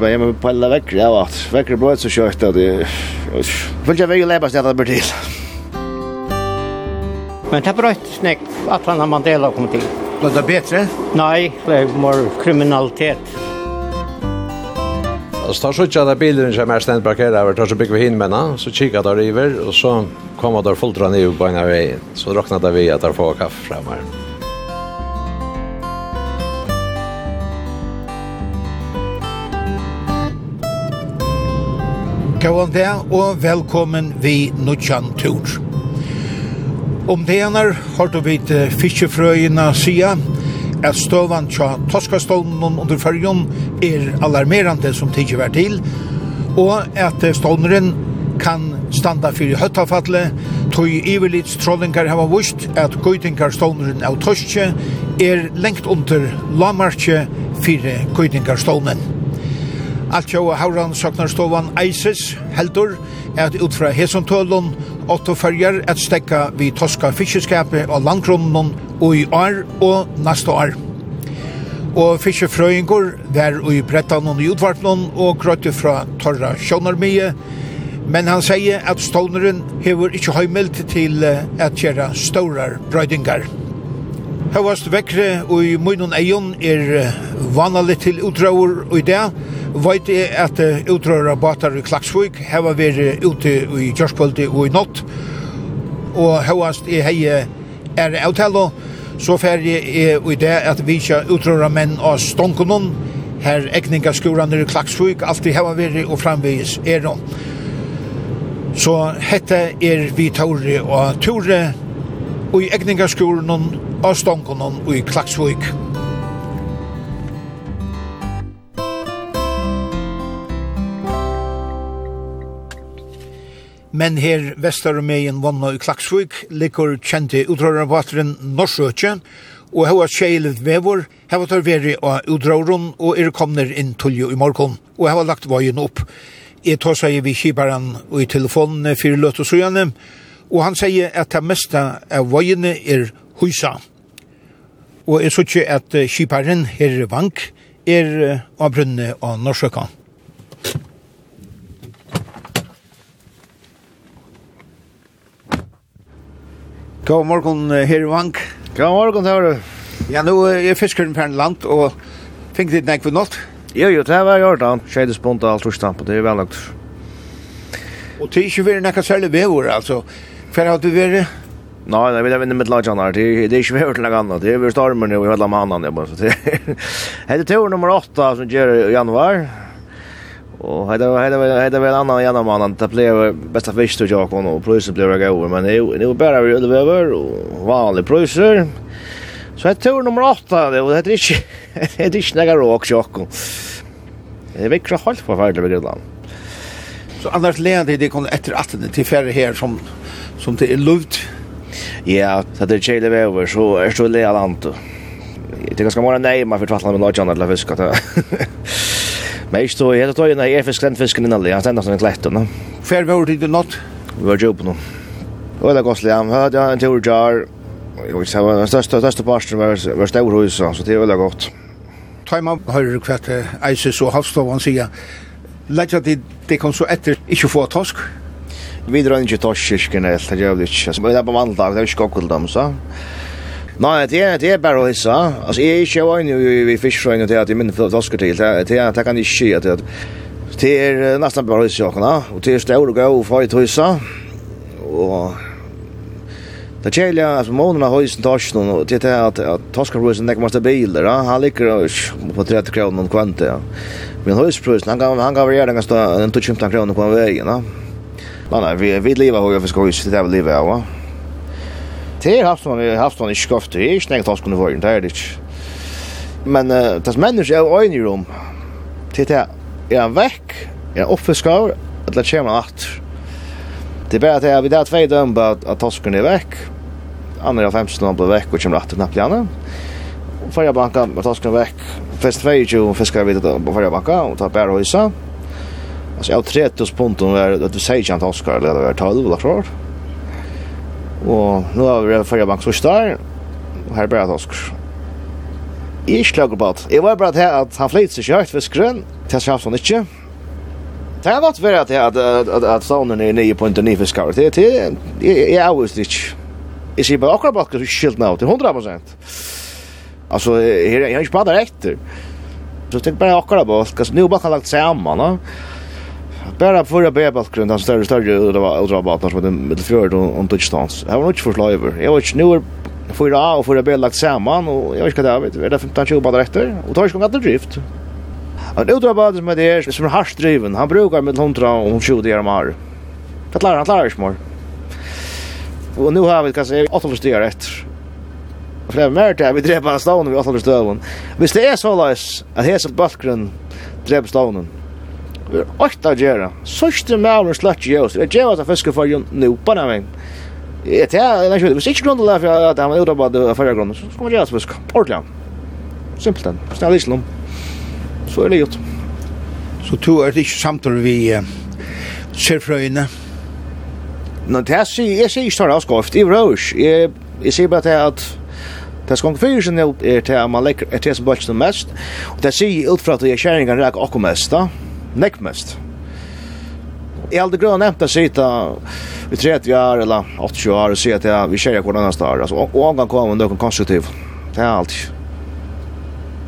bara jag på alla veckor jag vart. Veckor blev så kört att det vill jag väl läbas det där till. Men det bröt snäck att han har Mandela kom till. Blev det bättre? Nej, det var mer kriminalitet. Og så tar så ikke at bilen som er stendt parkeret over, tar så bygger vi hin med så kikker der river og så kommer der fulltra ned på en av veien. Så råkner vi at der får kaffe fremme her. Gåan det, og velkommen vi Nuttjan Tur. Om det ene har du vidt fiskefrøyene sida, at støvan tja toskastånden under fyrjon er alarmerande som tidsi vær til, og at stånderen kan standa fyrir høttafallet, tog iverlits trollingar hava vust at gøytingar stånderen av toskje er lengt under lamarkje fyrir gøytingar stånden. Alt sjåa hauran saknarstovan ISIS heldur at ut fra Hesontølun åtta fyrjar at stekka vi toska fiskeskapet og landgrunnen og i år og neste år. Og fiskefrøyngur var i brettan og i utvartnun og grøyte fra torra sjånarmie, men han sier at ståneren hever ikkje høymelt til at gjøre staurar brøydingar. Høvast vekkre og i munnen eion er vanalig til utraur og i det. Veit jeg at utrauer batar i Klaksvik heva vært ute i Kjørspolti og i natt. Og høyast i hei er avtalo, så fer jeg og i det at vi ikke utrøra menn av stonkonon, her ekningaskuran i Klaksvik, alltid heva vært og framvis er no. Så hette er vi tauri og ture og i ekningaskuran av og i Klaksvik. Men her Vestermeien vanna i Klaksvik ligger kjente utrørarvatren Norsøtje, og hava kjeilet vevor, hava tar veri av utrøren og er komner inn tullju i morgon, og hava lagt vajen opp. Jeg tar seg vi kibaren og i telefonen fyrir løt og sujane, og han sier at det meste av vajene er husa. Og jeg så ikke at skiparen her Vank er av brunne av Norsøkan. God morgen, her Vank. God morgen, her. Ja, nå er fiskeren på en land, og fikk ditt nek for nått. Jo, jo, det var gjort da. Skjede spunta alt og det er velagt. Og det er ikke vært nekka særlig vevor, altså. Hver har du vært? Nei, nej, vi vinner med Lajan her. Det er ikke är svårt noe annet. Det er väl stormer nu i hele mannen jag bara så det. Hade tur nummer 8 som gjør i januar. Og hade hade hade väl annan januari mannen det blev bästa fisk till jag kom och priset blev jag över men nu nu bara vi över över och vanliga priser. Så hade tur nummer 8 det hade inte det hade inte några råk jag. Det är mycket halt på världen vid Gotland. Så annars leder det kom etter att det till färre här som som det er luft Ja, så det kjele vever, så er det lea land. Det er ganske mange nei, man får tvattla med lodjan eller fisk. Men ikke stod, jeg tar jo når jeg fisk den fisken innan lea, han stender som en klett. Fær var det ikke nått? Vi var jo på noe. Og det er godt lea, vi hadde en tur jar, og den største største parsten var stavrhus, så det er veldig godt. Tar man høyre kvett, eises og havstovan sier, Lætja det, det kom så etter ikke få tosk, Vi drar inte torskirken eller jävligt. Alltså det är på måndag, det är dem så. Nei, det er, det er bare å hissa. Altså, jeg er ikke van i fiskar til at jeg minner torskar til. Det det, det kan jeg ikke si at det Det är nästan bara hissa kan och det er stor och gå för ett hissa. og Det gäller att månaderna har ju sin torsken og det er at är att torskarhusen näkar måste bilar. Han ligger på 30 kroner kronor kvante. Men husprisen, han kan variere ganska en 25 kronor på vägen. Nej, nei, vi, vi lever hur jag förstår ju, det er vi lever, ja. Det er haft man, haft man ikke skoft, det er ikke inte något avskunde för, det er det ikke. Men uh, det som människor är ögon i rum, det är jag är väck, jag är uppfiskar, att det kommer att. Det är bara att jag vid det här två döm bara att tosken är väck, andra av 15 år blir väck och kommer att knappt gärna. Förra bankan, tosken är väck, fest 22 fiskar vid förra banka, og tar bæra høysa, hysa. Alltså jag 30 pund var att du säger inte Oscar eller det var 12 eller klart. Och nu har vi förra bank så där. Och här bara Oscar. Jag slog på att jag var bara här att han flyttar sig kört för skrön. Det känns som inte. Det har varit för att att att att sonen är nio poäng nio för skar. Det är det är always det. Är sig bara akkurat bara skilt nu till 100%. Alltså här jag inte bara rätt. Så tänk bara akkurat bara, alltså nu bara lagt samman, va? Bara för att bära bakgrund där större större det var ultra bara som den med fjärd och och touchdowns. Jag var inte för sliver. Jag var inte nu för A och för att bära lagt samman och jag vet inte vad det är. Det 15 20 bara rätt och tar ju gång att drift. Han ultra bara som det är som är harst driven. Han brukar med 100 och 20 år mer. Det klarar han klarar mer. Och nu har vi kanske 8 styr rätt. För det är mer till att vi dräpar staden vi 8 stöven. Visst det är så lös att hesa bakgrund dräpar staden. Vi er åtta gjerra. Sørste mævren slett gjøre oss, det er gjør at fiske for jo nå, bare meg. Jeg tar, jeg vet ikke, ikke grunnen til det, at han var ute på det fyrre grunnen, så skal man gjøre at fiske. Ordentlig. Simpelt den. Snell ikke. Så er det gjort. Så to er det ikke samtidig vi ser frøyene? Nå, det er sier jeg sier ikke tar det i skoft. Jeg. Jeg sier bare til at Det skal ikke fyrir sin er til at man legger er til som bøtjen mest, og det sier utfra at jeg kjæringen rek akkur mest da, nekmest. Jeg hadde grunn nevnt å sitte i 30 år eller 80 år og si at vi kjører hvordan det står. Altså, og han kan komme noen konstruktiv. Det er alt.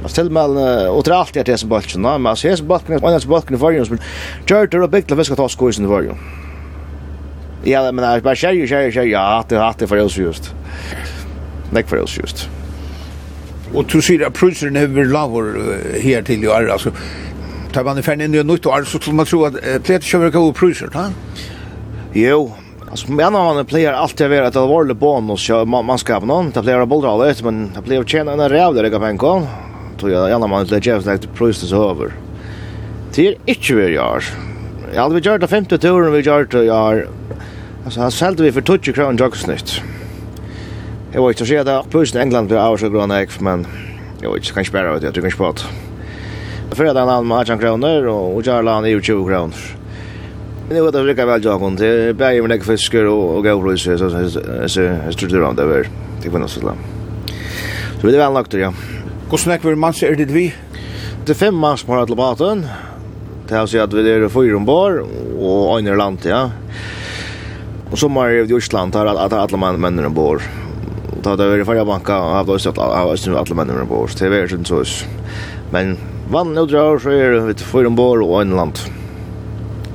Alltså till med och det är alltid det som bulken, men alltså här som bulken, en annars bulken i varje som kör till och byggt fiskar ta skojs i varje. Ja, men jag bara kör ju, kör kör ja, det har det för oss just. Näck för oss just. Och du ser att priserna har varit lavor här till i år, alltså tar man i ifrån inn i nytt år så skulle man tro at att det kör verkar pruser, da? Jo, Alltså men man en player alltid vara ett allvarligt bonus så man man ska någon ta player bollar allt men ta player tjänar en räv där jag kan gå. Tror jag gärna man lägger just like price is over. Det är inte vi jag. Jag hade gjort det femte turen vi gjort jag alltså han sålde vi för 20 kr jogsnitt. Jag vet inte så jag där plus England det är så grön men jag vet inte kanske bara att jag tycker inte på. Fredagen med 18 kroner og Kjærland er 20 kroner. Men det var det lika väl jag kom till bäger med lägga fiskar och och gavros så så så struktur om det var det var något sådär. Så det var lagt ja. Hur snack var man er det vi? Det fem mars på alla baten. Det har sett vi er är fyra ombord og andra land ja. Og så mer i Island där alle menn män männen bor. Då det är i Farja banka av då så alla männen bor. Det är menn så. Men Vann nu drar så er det vet för og bor och en land.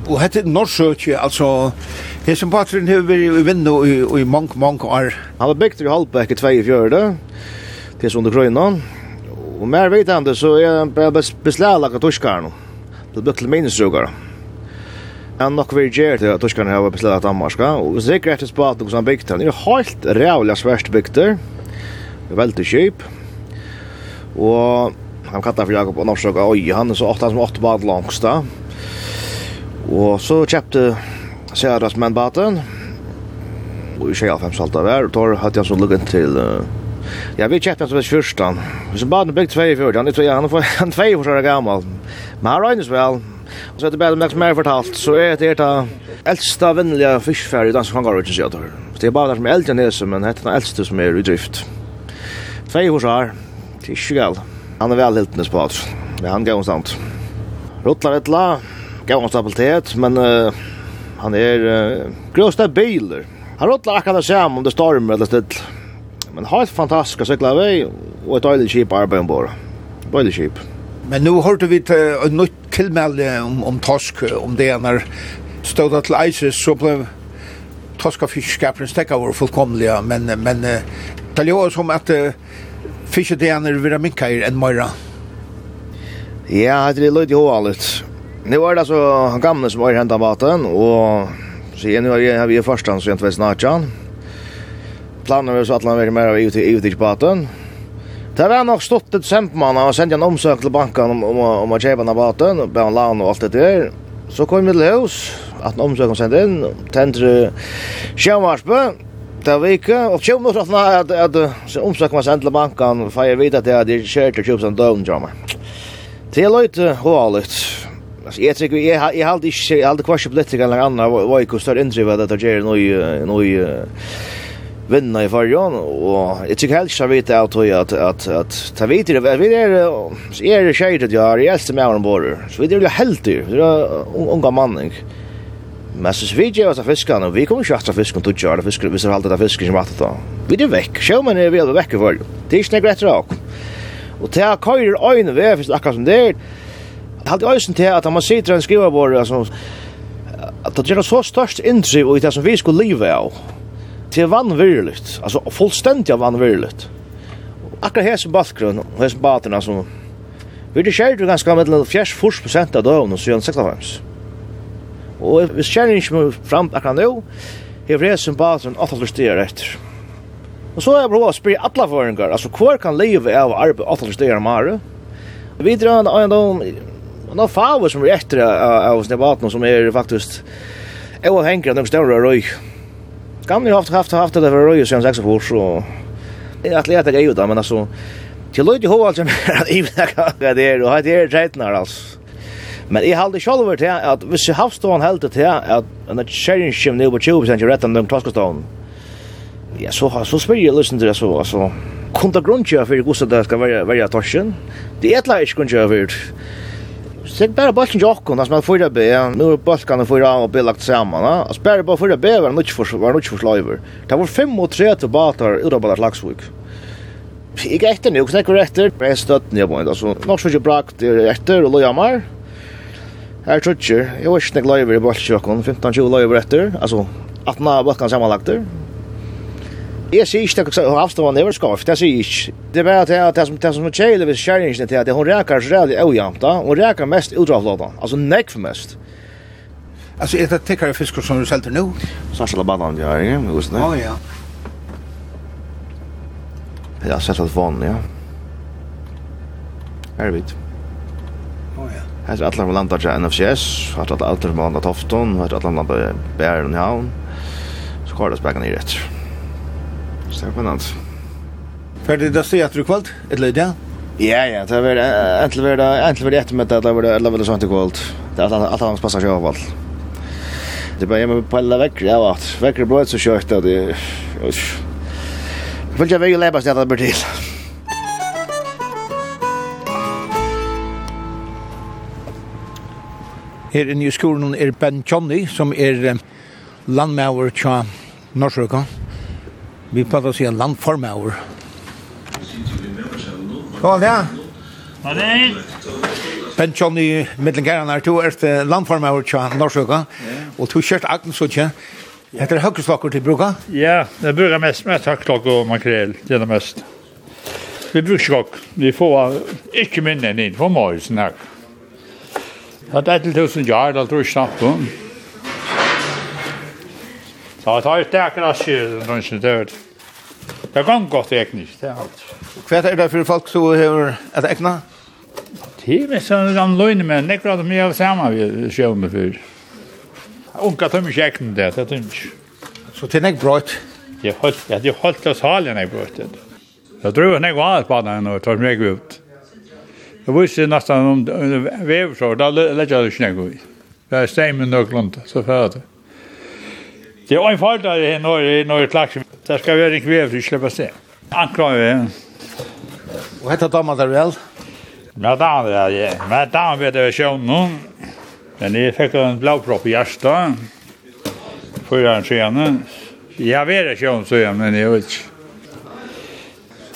Och hette Norrsöke alltså Hesen patrin har vært i vinnu i, i mange, mange år. Han var bygd i Halbæk i 24. Til sundur Krøyna. Og mer vet han det så er han bare bara av torskaren, Det blir til minnesrugar. Han nok vil við til at torskaren har hava av Danmarka og sikkert etter spat og han bygd han. Er heilt rævla svært bygdur. Veldig skip. Og han kallar för Jakob och Norrsök oj han är så åtta som åtta bad långs där. Och så köpte Säras men baten. Och i tjeja fem salta där och tar hade jag så luggen till uh, Ja, vi köpte hans första. Så baden byggde två i fjord. Han er tvei, han er han for år gammal. Men han röjnes vel, og så er det bara med mer fortalt så er det det eldsta vänliga fiskfärg i dansk fangarutsen sier jeg. Det er bare der som er eldre nese, men det er den eldste som er i drift. Tvei for så här. Det er ikke galt. Han är väl helt nyss på oss. Men han gav någonstans. Rottlar et la. gav någonstans stabilitet. Men uh, han är uh, grösta biler. Han rottlar akkurat sam om det stormar eller still. Men har ett fantastiskt cykla vei, och ett dejligt skip arbeid ombord. Dejligt skip. Men nu hørte vi til ett nytt tilmelde om, om torsk, om det när stod till ISIS så blev og fiskskaparen stäcka vår fullkomlige, men, men det låter som att fiskedener vera minkair enn møyra? Ja, det er løyt i hoa litt. Nu er det altså han gamle som var hentet vaten, og så igjen var jeg vi i første så jeg ikke vet snart Planen var så at han var mer av ute i baten. Det var nok stått et sempmann, og sendte en omsøk til banken om, om, om å kjøpe en av baten, og be han lån og alt det der. Så kom vi til hus, at en omsøk han sendte inn, tendre sjømarsbø, ta veka och tjum at at att att omsak man ändla bankan för jag vet att det är kört och tjum som down drama. Det är lite håligt. Alltså jag tycker jag jag hade inte jag hade kvar politiker eller andra vad jag kostar indriva det där ger nu nu vinna i förjan och jag tycker helst jag vet att att att att ta vid det vi är är det tjejer jag är äldst med ombord så vi är ju helt ju unga mannen Men så vi gjør oss av fiskan, og vi kommer ikke etter fisken, du gjør det fisken, hvis vi har det fisken som etter da. Vi er vekk, sjømen er vi er vekk i følge. Det er ikke nek rett rak. Og til jeg køyrer øyne ved, hvis det akkurat som det er, halte øysen til at man sitter og skriver skrivebord, altså, at det gjør så størst inntrykk i det som vi skulle leve av, til vannvirligt, altså fullstendig av vannvirligt. Akkurat hesen bakgrunn, og hesen baterna som, vi er kjært skjer ganske med 40% av døvn, og så gjør Og hvis kjenner ikke fram akkurat nå, jeg vredes som baden 8 stier etter. Og så har jeg prøvd å spyrre alle forhøringer, altså hvor kan leve av arbeid 8 stier om året? Vi drar en annen om, noen faver som er etter av oss baten, som er faktisk overhenger av noen større røy. Gamle har haft, haft, haft det for røy sen 6 år, så jeg er atlet jeg er men altså, til løyde i hovedet som er at jeg vet hva det er, og det er treitner, altså. Men jeg halde sjálfur til at hvis jeg havstånd held til at en kjæringskim nio på 20% rett enn dem klaskastån ja, så, så spyr jeg lysen til det så, altså kunta grunnkjøy for at det skal være, være torsken det er etla ikke grunnkjøy for Sett bara bollen jokkon, as man fyrir be, nu er bollen av og be lagt saman, as bara bara fyrir be var nokk for var nokk for sløyver. Det var 35 batar ur bara laksvik. Eg ætti nú, snakkur ætti, best at nú, altså nokk so jo brakt ætti og loyamar. Her trutcher, jeg var ikke live i bolsjøkken, 15-20 live etter, altså 18 av bøkken sammenlagter. Jeg sier ikke at avstående er skarft, jeg sier ikke. Det er bare at det, som, det som er kjeilig ved kjæringen til at hun reker så redelig avjamt, hun reker mest utravlåten, altså nekk for mest. Altså, er det täckare fisker som du säljer nå? Särskilt banan jag är ju just nu. Ja ja. Jag har sett at vann, ja. Här vet. Här är alla som landar til NFCS, här är alla som landar Tofton, här är alla som landar Bären och Havn. Så kvar det späckan i rätt. Så det er spennant. Ferdig att se att du kvalt, et det? Ja, ja, ja, det er egentlig vært egentlig vært var det ett med det där var det alla väl sånt kvalt. Det er alt alla passar seg av Det er bare hjemme på alle vekker, ja, vart. Vekker blått så kört det. er... Jeg føler ikke Jag vill jag väl at det där till. Her inne i skolen er Ben Johnny, som er landmauer tja Norsrøka. Vi prater å si landformauer. Hva er det? Hva det? Ben Johnny, middelgæren her, du er landformauer tja Norsrøka, og du kjørt Agnes og tja. Hette det høkkeslokker til bruka? Ja, det bruker mest med takklokker og makrel, det er det mest. Vi bruker skokk, vi får ikke minne enn inn for morgesen her. Ja. Ja, det er til tusen jar, det tror jeg snart om. Så jeg tar jo sterk rasje, når jeg dør. Det er gang godt eknisk, det er alt. Hva er det for folk som har et ekna? Det er mest en gammel løgne, men det er klart mye av er sammen vi sjøen med før. Unga tømmer ikke ekne det, det tømmer ikke. Så til det er ikke brått? Ja, det er holdt oss halen jeg brått det. Jeg tror jeg ikke var alt på den, og tar meg ut. Det visste nästan om vävsår, där lägger det snägg ut. Det är stämmen och klunt, så för det. Det är en fall där i norr, i norr klax. Där ska vi ha en kväv för att släppa sig. Anklagar vi. Og hette damer der vel? Ja, damen där, ja. Men damen vet jag sjön nu. Men jeg fikk en blåpropp i hjärsta. Fyra en senare. Jeg vet ikke om så jag, men jeg vet ikke.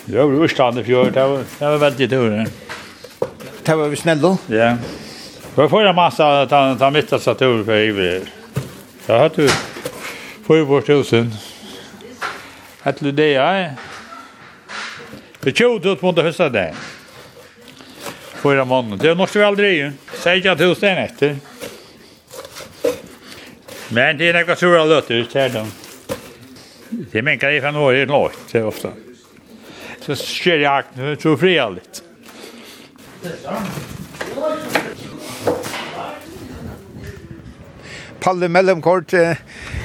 Det var i Østlandet i fjord, det var veldig tur det var vi snälla. Ja. Vi får en massa ta ta mitt så tur för i. Jag har du får bort tusen. du det är. Det tjod ut mot det första där. Förra månaden. Det måste vi aldrig ju. Säg att tusen efter. Men det är några sura lötter ut här då. Det mänkar i fan år i nåt, det är ofta. Så sker jag nu, tror fri frialigt. Palle mellomkort, eh,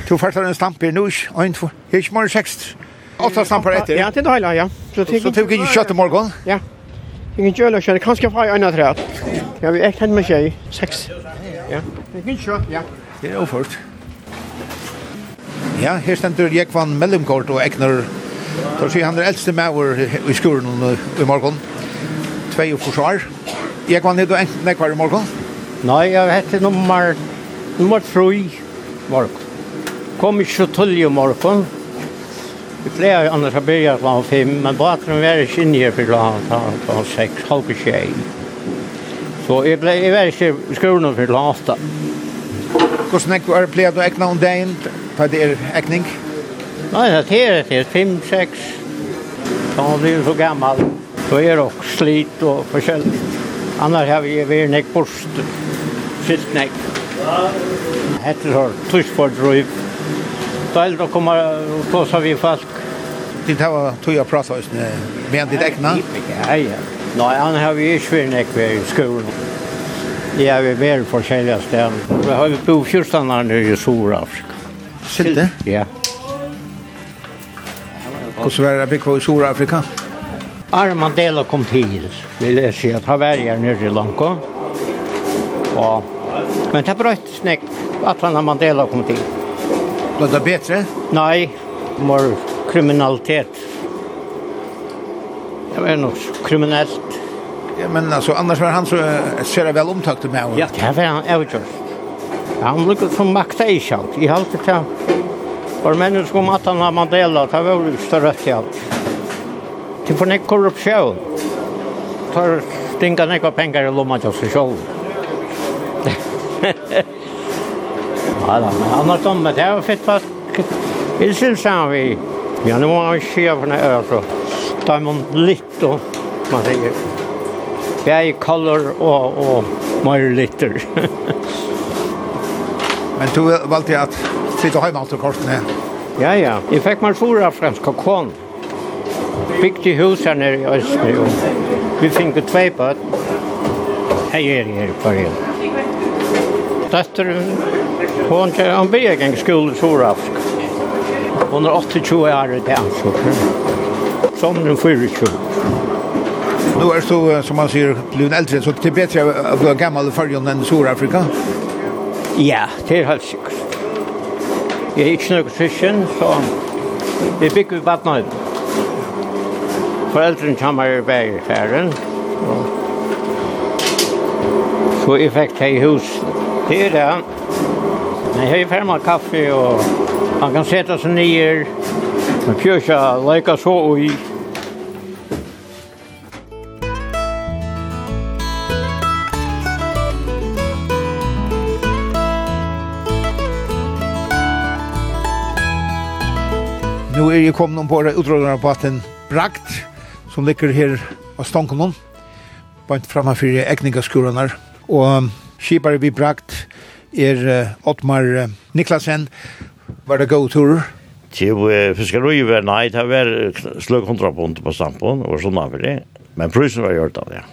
to fartar en stamper nu, ein, två, ikke morgen seks, Åtta stampar etter? Ja, til det hele, ja. Så tog ikke kjøtt i morgen? Ja. Jeg kan ikke øle kjøtt, kanskje fra en av træt. Ja, vi ekte henne med tjei, seks. Ja, jeg kan kjøtt, ja. Det er overført. Ja, her stender Jekvann mellomkort og Egner. Så sier han er eldste med i skolen i morgen. Ja tvei og forsvar. Jag kan inte enten när kvar morgen. Nei, jeg jag hette nummer nummer 3 morgen. Kom inte till i morgen. Vi plejer annars å begynne klant fem, men båten er ikke inne her for klant seks, halv tjej. Så jeg pleier, jeg var inte i skolan för klockan åtta. Hur snäck var det plejer du ägna om dagen? Ta det er ekning? Nei, det er det. Fem, seks. Så Han blir så gammal. Då är det också slit och forskjelligt. Annars har vi varit nek borst, skilt nek. Hette har tushbordröjv. Då är det kommer och plåsa vi folk. Det här var tuja prasa just nu, men ditt ägna? Ja, ja. Nej, annars har vi inte nek näck i skolan. Det är vi väl på källiga ställen. Vi har ju bofjurstannar nere i Sorafrika. Sitte? Ja. Hvordan var det byggt i Sorafrika? Ja. Arne Mandela kom til, vil jeg si, at han var her nere i Lanko. Og, men det er brøtt snakk at han Mandela kom til. Var det bedre? Nei, mer kriminalitet. Det var nok kriminellt. Ja, men alltså, annars var han så ser väl omtakt med honom. Ja, det var han avgjort. Han lukket som makta i kjalt. I halte til var mennesk om at han har Mandela, det var jo større til alt. Det får nek korruption. Tar stinga nek av pengar i lomma til seg selv. Ja, da, men annars om det här var fett fast. Det synes han vi. Ja, nu var han cheferna över så. Ta man litt og man säger. Jag är kolor og, og mer litter. men du valgte at sitte hjemme alt og kortene? Ja, ja. Jeg fikk meg stora franska konst bygde hus her nere i Östby. Vi fick två bad. Här är det här på det. Dottern, hon kör en egen skola i Sorafsk. Hun er 28 år i det Tansok. Som nu 24. Nu är så, som man sier, blivit eldre, så det er bedre å bli gammal i enn än Sorafrika? Ja, det er helt sikkert. Jeg er ikke noe kristen, så vi bygger vattnet. Foreldren kommer i bergfæren. Så jeg fikk det i hus. Det er det. Jeg har ferma kaffe og man kan sette seg nyer. Man kjøkja leika så ui. Nu er jeg kommet på utrådene på at en brakt som ligger her av Stankonon, bant framme framfor egningaskurene, og skipare vi brakt er uh, Ottmar Niklasen, var det god tur? Til fiskeruiver, nei, det var sløg kontrapunt på stampon, og sånn av det, men prusen var gjort av det,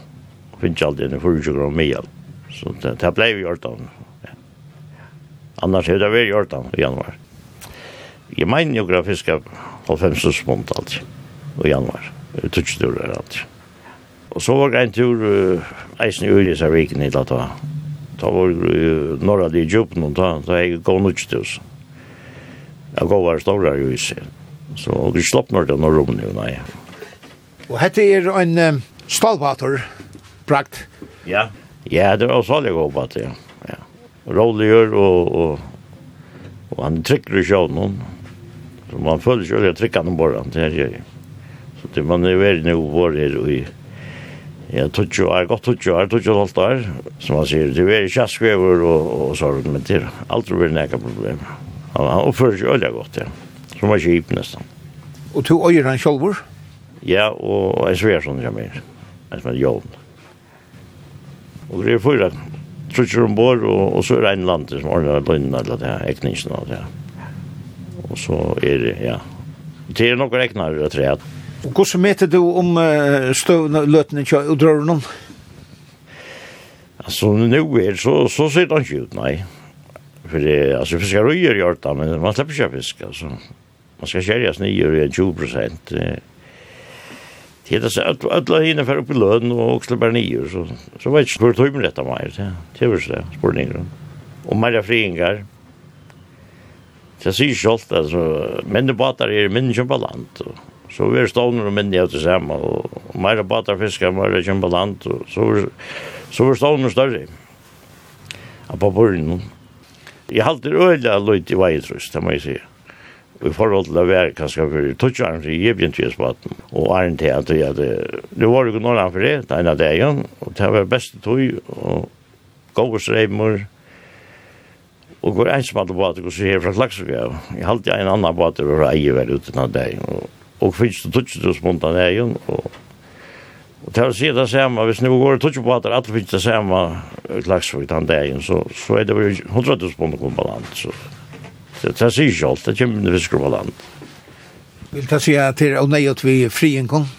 Finns finnes aldri en 40 gram mil, så det, det ble vi gjort av det. Annars hadde det vært gjort av i januar. Jeg mener jo grafisk av 50 smånt alltid, i januar tutsdur er alt. Og så var en tur eisen i Ulis av viken i da var Ta var norra di djupen og da, ta jeg gå nutstus. Jeg gå var stora i huset. Så vi slapp når det når rommet, nei. Og hette er en um, stallvater, brakt? Ja, ja, det var så særlig god på det, ja. Rolligjør og, og, og han trykker i sjøen. Så man føler ikke å trykke trykker han bare, det er jeg at man er veldig noe vår her i ja, tog jo er godt tog jo er, tog jo alt der, som han sier, det er kjaskvever og, og sorg, men det er aldri vært nekka problem. Han, han oppfører seg øyla godt, ja, som var kjip nesten. Og to øyer han sjolvor? Ja, og en sånn som inn, en som er Jovn. Og det er fyra, trutjer ombord, og, og så er det en land som ordner lønnen, eller det er ekningsen og det her. Og så er det, ja, det er noen eknar, rett og slett, Og hvordan meter du om uh, støvende løtene til å drøren noen? Altså, nå er så, så ser det ikke ut, nei. For det, altså, fiskar er gjør gjort det, men man slipper ikke fisk, altså. Man skal kjærges nye og gjør 20 prosent. Det er så at alle hinne fer opp i løn og også bare nye, så, så vet ikke hvor tøymer dette mer, det er vel det, spurninger. Og mer friingar. Det sier ikke alt, altså, mennebater er minnkjøp av land, og Så vi er stående og minne til det samme, og mer av baterfisker, mer av kjempe land, og så er, så er stående større. Ja, på buren. Jeg halte øyla løyt i vei, tror jeg, det må jeg si. Og i forhold til å være, kanskje for tutsjaren, så jeg begynte i spaten, og æren til at jeg hadde, det var jo noen for det, det ene dagen, og det var beste tøy, og gode streimer, og går ensmatt på at jeg går så her fra Klagsvig, jeg halte en annan på at jeg var eier ute av dagen, og og finnes det tutsi til spunta negin, og Og til å si det samme, hvis ni går tutsi på at alle finnes det samme klagsvig den dagen, så, så er det jo hundra tusen på kom på land. Så. Det, det sier ikke alt, det kommer det fisker på land. Vil ta si at det er nøyot vi friinkom?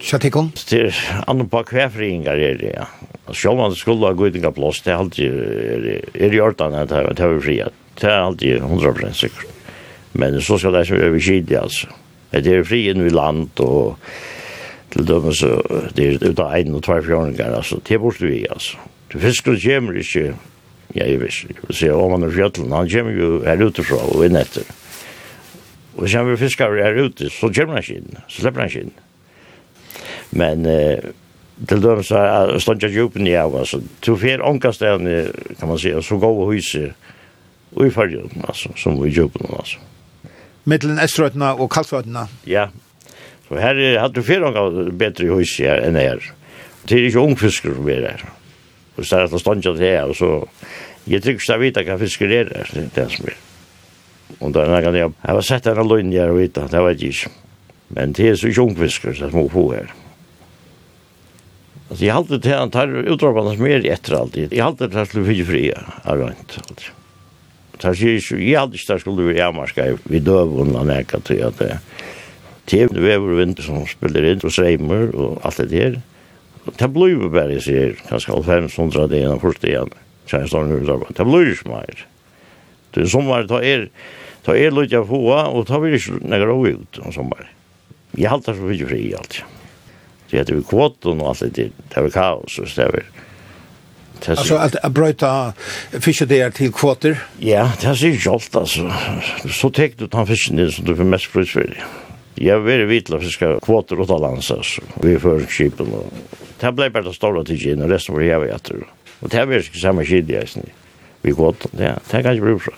Kjattikom? Det er andre på kvæfriingar er det, ja. Sjål man skulle ha gått inga plås, det er alltid, er i ordan at det er fri, det er alltid hundra prosent sikkert. Men så skal det ikke være vi kidi, altså. Men det er fri inn i land, og til dømme så, det er ut av en og tvær fjørninger, altså, det er borte vi, altså. Det fisker kommer ikke, ja, jeg vet ikke, jeg vil om han er fjøtlen, han kommer jo her utifra og inn etter. Og så kommer fiskere her ute, så kommer han ikke inn, så slipper han ikke inn. Men, eh, til dømes er ståndja djupen i av, altså, to fer ångkast kan man si, så gå og hyse, og i fargen, altså, som i djupen, altså mittelen Estrøtna og Kalsvøtna. Ja, så her er, hadde du fyrir ganger bedre i huset her enn her. Det er ikke ungfisker som er her. Og så er det stånd til her, og så... Jeg trykker ikke jeg vet hva fisker er her, det er det som er. Og da er det jeg Jeg har sett denne løgn her og vite, det, det vet jeg ikke. Men det er så ikke ungfisker som må få her. Altså, jeg halte til han tar utropene som er etter alltid. Jeg halte til han skulle finne fri av rønt. Altså sagt, han sier ikke, jeg i ikke där skulle være jamarska vi døv och han jag kan att det det vever og vinter som spiller inn, og sreimer og alt det der. Det blir jo ju bara så här kanske 500 det ena första igen. Sen står nu så det blir jo ikke mer. Det er som var ta er ta er lite få og ta vil ikke nægge några ut och som bara. Jag haltar så mye fri allt. Det heter vi kvotton och allt det der, Det er kaos och så där det Alltså att att bryta fiske där till kvoter. Ja, det är ju jolt alltså. Så täckt du tar fisken det som du för mest pris för det. Jag vill vitla fiska kvoter åt alla ansas. Vi för skipen och det blir bara stora till gin och resten var jag vet. Och det här blir samma skid i sen. Vi går ja, det kan ju bli så.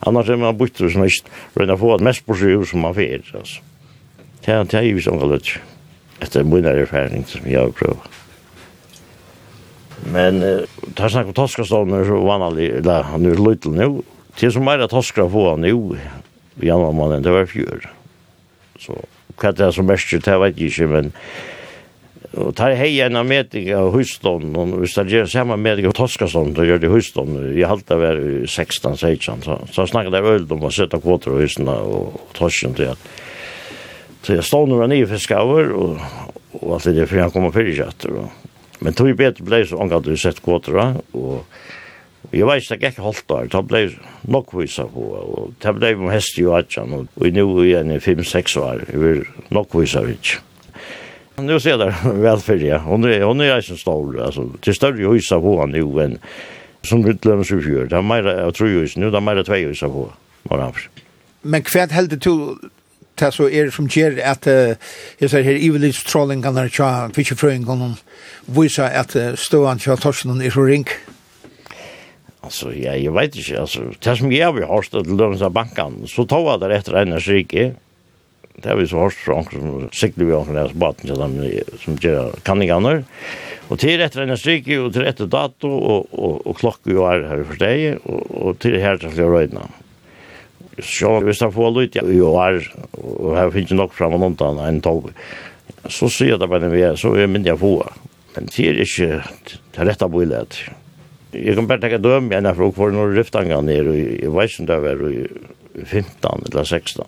Annars är man bytter som inte röna få att mest på sig som man får. Alltså. Det är ju som galet. Efter är en bunnare erfaring som jag har prövat. Men uh, tar snakk om toskastående så vanlig, eller han er løytel nu. Til som er toskra få han nu, i januar måneden, det var fjør. Så hva det er som mest, det vet jeg ikke, men og tar hei en av meting av husstånd, og hvis det gjør samme meting av toskastånd, så gjør det husstånd. Jeg halte det var 16-16, så, så snakket jeg øyld om å sette kvoter og husene og tosken til at Så jeg stod når han i fiskaver, og, og alt det er for han kommer fyrir kjatter, og Men tog betur blei så omgang du sett kvotra, og Jeg vet ikke, det gikk holdt der. Det blei nok vise på, og det blei med hest i Adjan, og i nå igjen i 5-6 år, jeg vil nok vise ikke. Nå ser jeg der det ja, hun er, hun er eisen stor, altså, til større huset på han jo enn som utlømmes i fjør. Det er meira, jeg tror jo nu nå er det mer tvei huset på, var han Men hva heldig du det så er som gjør at uh, jeg ser her ivelis trolling kan her tja fiskefrøyen kan vise at ståan tja torsen er så ring? Altså, ja, jeg vet ikke, altså, det som jeg har hørt til löns av banken, så tog det etter en skrik. Det har vi så hørt fra från som cykel vi har deres baten til dem som gjør kanningene. Og til etter till efter en skrik och till efter dato og, og, og klokken jo er her for deg, og, og til her til jag rödna så hvis jeg får litt, jo er, og jeg finner nok frem og noen annen enn tog, så sier jeg det bare vi er, så er min jeg få. Men det er ikke det rette bøylet. Jeg kan bare tenke døm igjen herfra, for når riftangene ned, og jeg vet ikke om det var 15 eller 16.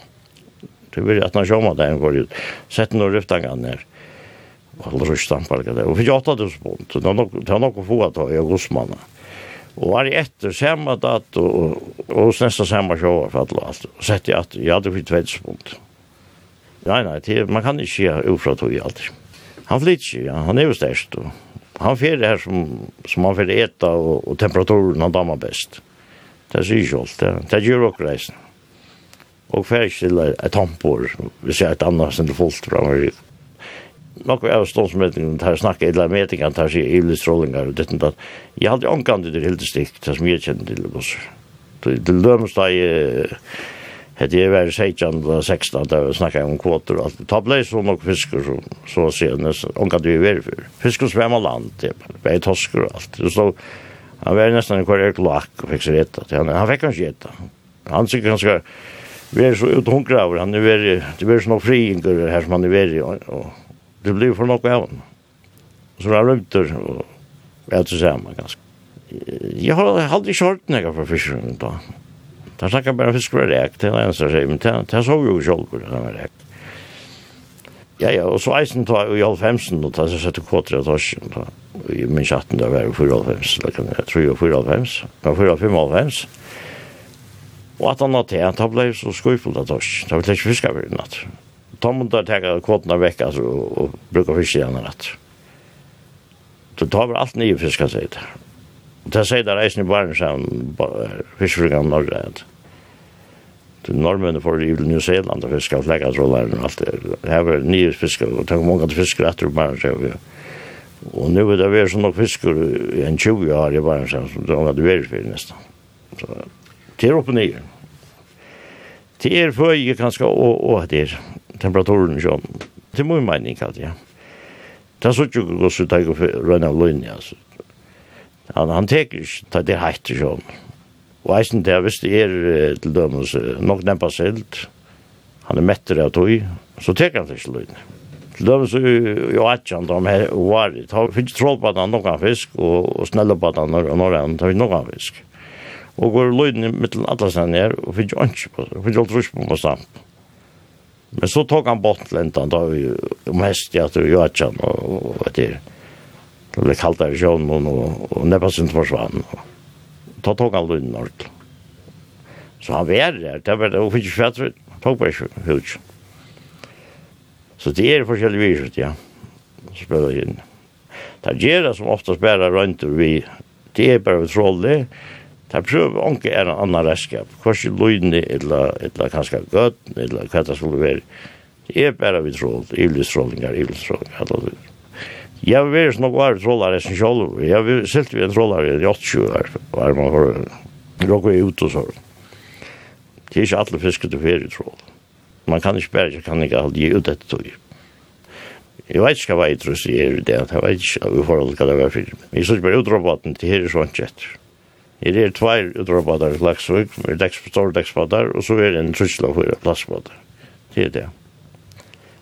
Det blir at når jeg sjåma der går ut, sett noen riftanger ned, og alle russtampar, og fikk 8 000 pund. Det var nok å få at jeg er godsmannen. Og var i etter samme datt og, og hos nesten samme sjåa for alle alt. Og sett i at jeg hadde fyrt vedspunkt. Nei, nei, det, man kan ikke gjøre ufra tog i alt. Han flytter ikke, ja, han er jo størst. Og han fyrer her som, som han fyrer eta og, og temperaturen han damer best. Det sier ikke alt, det, det gjør også reisen. Og fyrer ikke til et tampor, vi ser et annet som det fullt fra meg, nok av ståndsmetningen tar snakka eller metingen der sier ille strålingar og dette. dat. Jeg hadde omgang til det hele stikk, det som jeg kjenner til buss. Til dømes da jeg hette jeg var 16 eller 16 da jeg snakka om kvoter og alt. Ta blei så nok fisker så, så å si, omgang til vi var for. Fisker som svemma land, det var tosker og alt. Så han var nesten en kvar eklak og fikk seg retta. Han han fikk han ikke retta. Han sikkert ganske, vi er så uthungra over, han er veri, det er veri sånn friingur her som han er veri og det blir for nok av Så det var og jeg jag tror samma ganske. Jeg har aldri kjørt aldrig kört några för fiskar då. Där snackar bara fiskar direkt till eneste jeg sier, men det såg ju själv hur det var rek. Ja ja, og så eisen tar i all femsen och tar sig sätta kvotter av torsken då. I min chatten där var det 4,5, eller kan jag tro 4,5, ja 4,5. Og at han hadde tjent, han ble så skuffet av torsken, da ble ikke fisket for natt tar man där tar kvotarna veck alltså och brukar fiska igen natt. Så tar vi allt nya fiskar sig det. Det säger där är ni bara sen fiskar norra. Det norrmän får i New Zealand och fiskar fläckar så där och allt det. Det här är nya fiskar och tar många fiskar efter barn så vi. Och nu är det väl som några fiskar i en 20 år i barn sen som var det varit för nästan. Så det är upp och. Det är för jag kanske och och det är temperaturen sjón. Det mun mening kallt ja. Det er så ikke godt så tag för run av løgn, ja. Han han teker ikke, det er heitt sjón. Og eisen der det er til dømes nok nempa silt. Han er metter av tog, så teker han ikke løgn. Til dømes jo atjan de her varit. Ta finnes trollbadan noen fisk og snellebadan han norran, ta finnes noen fisk. Og går løyne mittel atlasen her og finnes jo ikke på, det. finnes jo altrusk på på stamp. Men så tog han bort lentan då om häst jag tror jag kan och vad det Det blev kallt av sjön och, och näppas inte försvann. Då tog han lund norr. Så han var där, det var det och fick fjärt, tog på hus. Så det är forskjellig viset ja. Så blev det inn. Det er som oftast spärrar rönt vi, det är bara trolle, ta prøv onke er en annan reskap. Kors lydni ella ella kanskje gott ella hva det skulle være. vere. Er bare vi troll, evlis trollingar, evlis trollingar. Alla Jeg vil være snakk var trollare som sjolv. Jeg vil silt vi en trollare i 80 år, var man for råkve ut og så. Det er ikke alle fiske til ferie troll. Man kan ikke bare, kan ikke alltid gi ut et tog. Jeg vet ikke hva jeg tror jeg er det, jeg vet ikke hva jeg forhold hva det var for. Jeg synes bare utroppaten til her er sånn kjetter. Her er tvær utropadar i Laksvik, vi er store dekspadar, og så er det en trusla for plasspadar. Det er det.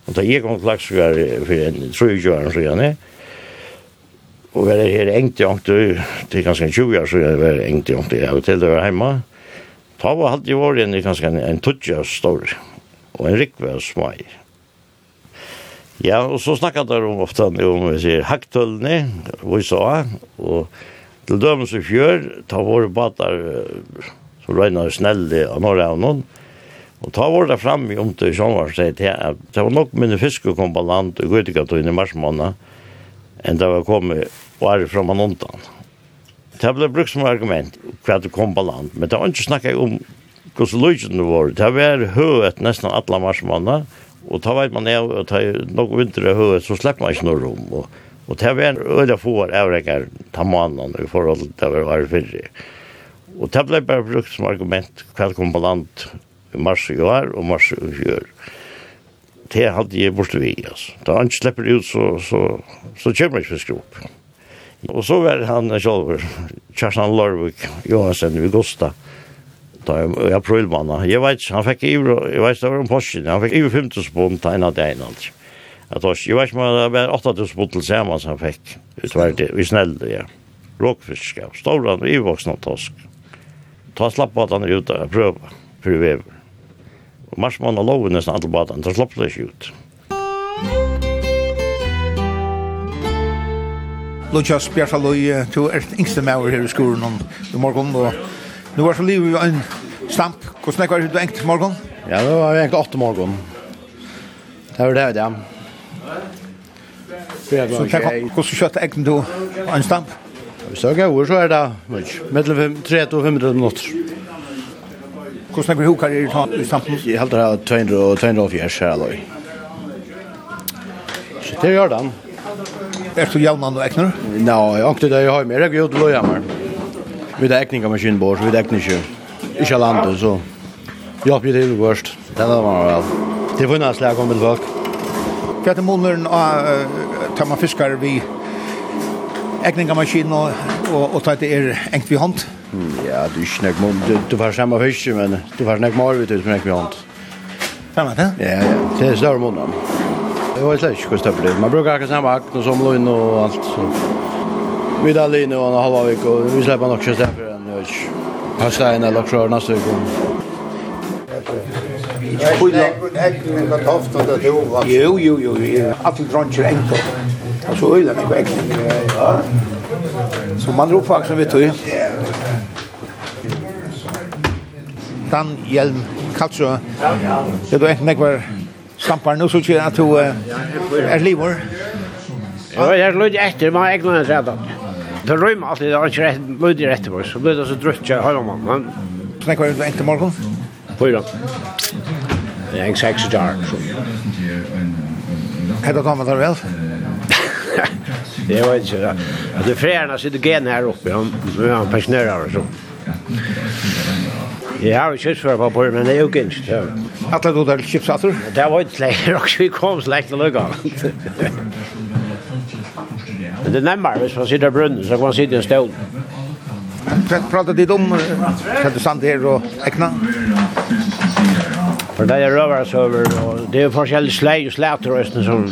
Og da jeg kom til Laksvik her for en 20 så gjerne, og vi er her engt i ångt, er ganske 20 år siden vi er engt i ångt, jeg har til det var hjemme. Ta var halvt i åren i ganske en tutja stor, og en rikve av smai. Ja, og så snakket der om ofte om, vi sier, haktølene, vi sa, og Til dømes i fjør, ta våre batar så røyna snelle av norra av noen, og ta våre fram i om til sjånvars, sier til sommer, det var nok mine fiske kom på land og gøytikatøyne i mars måned, enn det var kommet og er fra man undan. Det ble brukt som argument hva det kom på land, men det var ikke snakket om hvordan løsene var. Det var høyet nesten alle marsmåneder, og ta vet man jo og ta er nok vinter i høyet, så slipper man ikke noe rom. Og Og det var en øde få år avrekker ta mannen i forhold til det var fyrre. Og det ble bare brukt som argument hva kom på land i mars i år og mars i fjør. Det hadde jeg bort vi, altså. Da han ikke slipper ut, så, så, så kommer ikke fisk opp. Og så var han selv, Kjerstan Lorvik, Johansen, vi Vigosta, da jeg i aprilmanna. Jeg vet, han fikk i, jeg vet, det var en påskjene, han fikk i 50 spån, av det ene, altså att oss jag vet inte det var 8000 pund tillsammans som fick utvärde vi snällde ja rockfisk stora i vuxna tosk. ta slapp att han ut och pröva för vi är och marsman och loven nästan alla badan så slapp det ut Lukas Bjartaløy, du er yngste mauer her i skolen om morgen, og nu var så liv i en stamp. Hvordan er det du engt i morgen? Ja, det var engt åtte morgen. Det var det, ja. Så takk, hvordan kjøtt eggen du en stamp? Hvis det er gøy, så er det mellom 3 og 500 minutter. Hvordan er det hukar i stampen? Jeg helder her 200 og 204 her alloy. Så det gjør den. Er du jævnan og ekner? Nå, jeg har ikke det. Jeg har mer jeg gjør til å hjemme. Vi har ekning av maskinbord, så vi har ekning ikke. Ikke landet, så. Jeg har ikke det til først. Det er det var vel. Det var en slag om til folk. Hva er det måneden av tar man fiskar vi egninga maskin og, og, og tar det er engt vi hånd? Ja, du er ikke nek du, du får samme fisk, men du får nek mer ut som engt vi hånd. Samme det? Ja, ja, det er større måneden. Det var slett ikke hvordan det Man bruker akkurat samme akten og som løgn og alt, så... Vi da linje og en halva vik, og vi slipper nok ikke stedet for en, jeg vet ikke. Pasta en eller klør neste vik. Ikke kulla. Egnen var Jo, jo, jo. Alle dronjer enko. Og så øyla meg egnen. Så man roper faktisk vet du. Dan Hjelm Kalsø. Det var egnen var stampar nu så kjer at du er livor. Ja, jeg lød etter, men jeg er redan. Det rymmer alltid, det er ikke rett, lød etter, så blir det så drutt jeg har om han. Snakker du etter morgen? Fyra. Det er en seks jar. dag. Hette Tom, tar du vel? Det var ikke det. Det er frærene sitter gen her oppe. Han er pensjonerer og så. Jeg har jo kjøpsfører på bordet, men det er jo gynst. Atle du der kjøpsatter? Det var ikke leir, og vi kom slekt og lukka. Men det er nemmere hvis man sitter i brunnen, så kan man sitte i en stål. Prater litt om hva du sant her og ekna? For det er røversøver, og det er forskjellig slei og slæterøsten som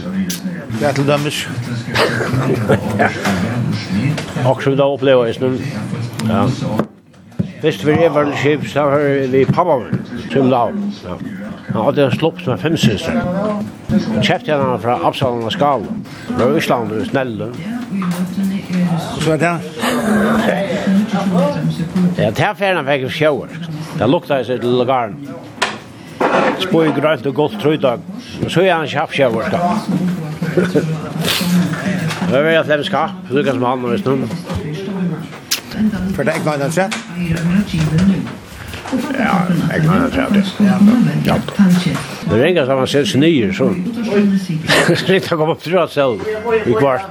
det er til dømmes. Og som vi da opplever i snu. Ja. Hvis vi er veldig kjip, så har vi pappa min, som da. Ja. Han hadde en slått med fem søster. Han kjeftet henne fra Absalon og Skala. Fra Øsland og Snelle. Så er det Ja, det her ferden fikk vi sjøer. Det lukta i seg til lagaren spøy grønt og godt trøydag. Så er han kjapp kjævorskap. Det er veldig flemskap, du kan som han og visst For det er ikke noe sett? Ja, jeg kan ha træt det. Ja. Det er ringer som han ser seg nye, så. Slitt ikke komme opp til rett selv i kvart.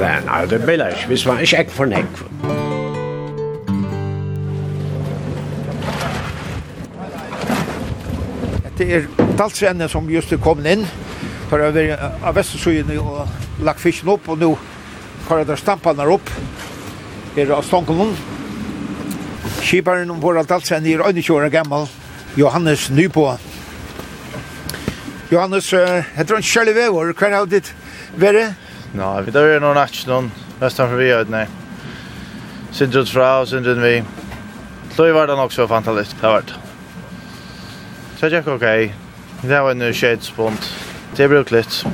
Nei, det blir ikke, hvis man ikke er for nekk. det er dalsrenne som just er kommet inn, for å være av vestersøyene og lagt fisken opp, og nå har der stampene opp, her av Stonkelen. Skiparen om våre dalsrenne er 21 år gammel, Johannes Nypå. Johannes, heter han Kjelle Vevor, hva er det vært? Nå, vi tar jo noen aksjon, resten for vi nei. Sindrud fra og Sindrud vi. Så var det nok så fantastisk, det har vært. Så det gick okej. Det var en shadespont. Det er brukt litt.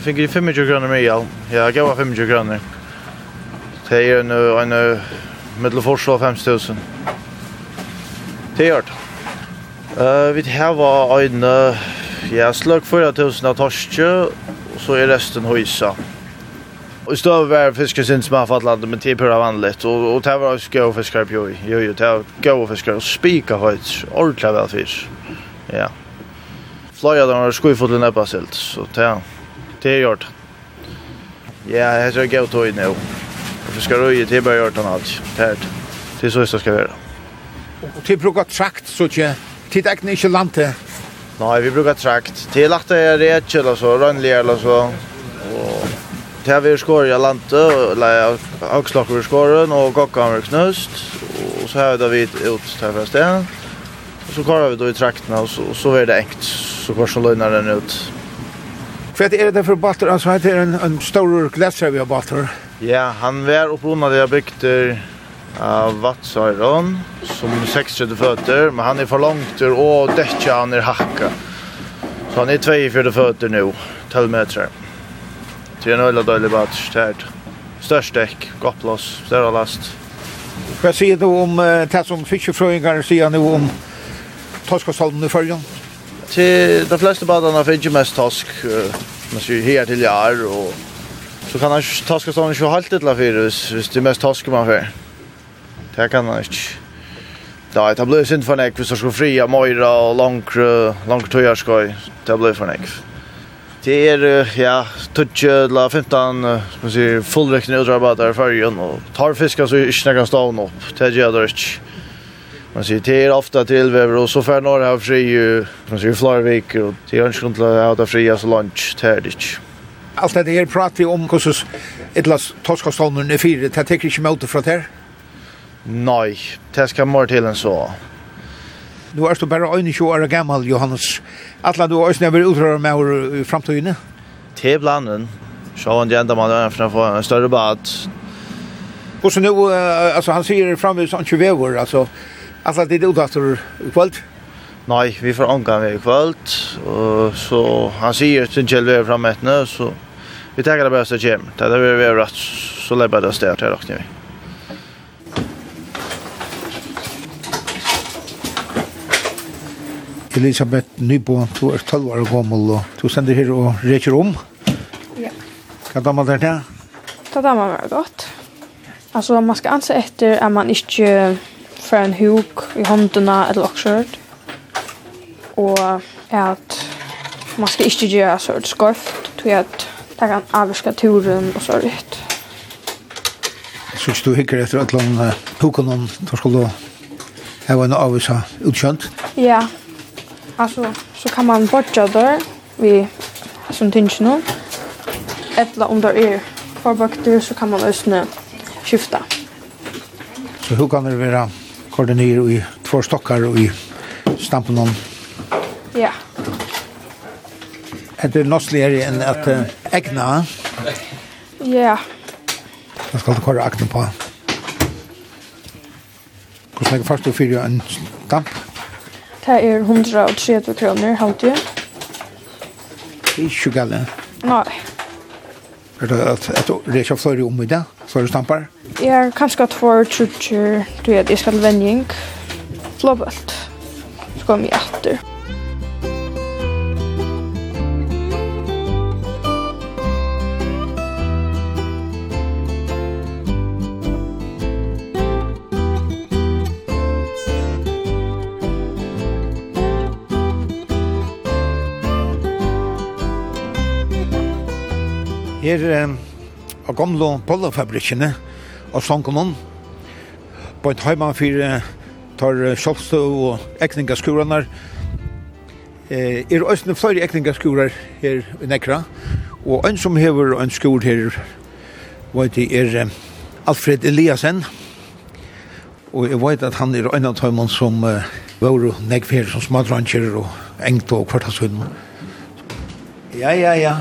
Fick fikk 25 kroner med jag. Ja, jeg gav 25 kroner. Det er en en medelforslag 5000. Det er är Uh, vi har en uh, ja, slök 4000 av torske og så er resten hojsa. Och stå var fiskar sin som små fattland men typ hur vanligt och och det var skå fiskar på jo jo det gå fiskar och spika höjts ordla väl fisk. Ja. Flöja där skuifotlen upp asilt så det det är gjort. Ja, jag ska gå till nu. Vi ska röja till bara gjort han allt. Tärt. Det är så det ska vara. Och till brukar trakt så tjä. Tid är inte landet. Nej, vi brukar trakt. Till att det är rätt eller så, rönliga eller så. Det har vi skåret i Lante, eller Akslokker vi skåret, og kokkan vi knust, og så har vi da vidt ut til fra stenen. Og så klarer vi da i traktene, og så, og så er det enkt, så går så løgner den ut. Hva er det det för Baltor alltså heter en en stor glassar vi har Baltor. Ja, han var upprunnad där byggt av Vatsairon som 36 føtter, men han er for langt og däckar han er hacka. Så han er 42 føtter nu, 12 meter. Det er en øyla døylig batch, det här. størst dekk, godt plass, større last. Hva sier du om uh, det som fiskefrøyngar sier nu om torskastolmen i følgen? Til de fleste badene finner ikke mest tosk, uh, Man sier her til till jar och så kan han ikke ju halta till affärus, hvis hvis det er mest torsk man får. Det kan han ikke. Ja, det blir synd for nek hvis jeg skulle fria Moira og langre, langre tøyerskøy. Det blir for nek det er, ja, tutje la 15, som sier, fullrekne utrarbeidet i fergen, og tar fisken så ikke nekker stavn opp, det gjør det ikke. Man sier, det er ofte tilvever, og så fer når jeg har fri, man sier, flere viker, og det er ønskelig til å ha det fri, altså lunch, det er det ikke. Alt det her prater vi om hvordan et lass toskastavnen er fire, det tekker ikke med fra det her? Nei, det skal mer til enn så. Nu er du bare 21 år gammal, Johannes. Atla du også never utrører med over i framtøyene? Til blanden. Så han gjerne man er for å få en større bad. Og så nå, altså han sier framvis han 20 år, altså. Atla det er utaftur i kvöld? Nei, vi får omgang i kvöld. Og så han sier til Kjell vi er framettene, så vi tenker det beste kjem. Det er det vi har rett, så leber det stedet her, råkner vi. Elisabeth Nybo, du er 12 år gammel, og du sender her og reker om. Ja. Hva damer det til? Hva damer var godt. Altså, man skal anse etter at man ikke får en huk i håndene eller okkjørt. Og at man skal ikke gjøre så et skorft, tror jeg at det kan avvirke turen og så rett. Jeg synes du hikker etter at man hukene, da skal du ha en avvirke utkjønt? Ja, ja. Alltså så kan man bortja där vi som tänker nu. Ettla om där är förbakter så kan man ösna skifta. Så hur kan det vara koordinera i två stockar och i stampen om? Ja. Är det nossligare än att ägna? Ja. Då ska du kolla akten på. Hvordan er det først og fyrir en stamp? Det er 130 kroner, halte jeg. Ikke gale. Nei. Er det at, at det er flere om i det, flere stampar? Jeg er kanskje at for trutjer, du vet, jeg skal vending. Flåbølt. Så kommer jeg etter. er av gamle bollefabrikkene av Sankonon på et heimann for tar kjolstø og ekningaskurene eh, er også flere ekningaskurer her i Nekra og en som hever en skur her vet jeg er Alfred Eliasen og jeg vet at han er en av heimann som uh, var nekfer som smadranger og engt og kvartasund Ja, ja, ja.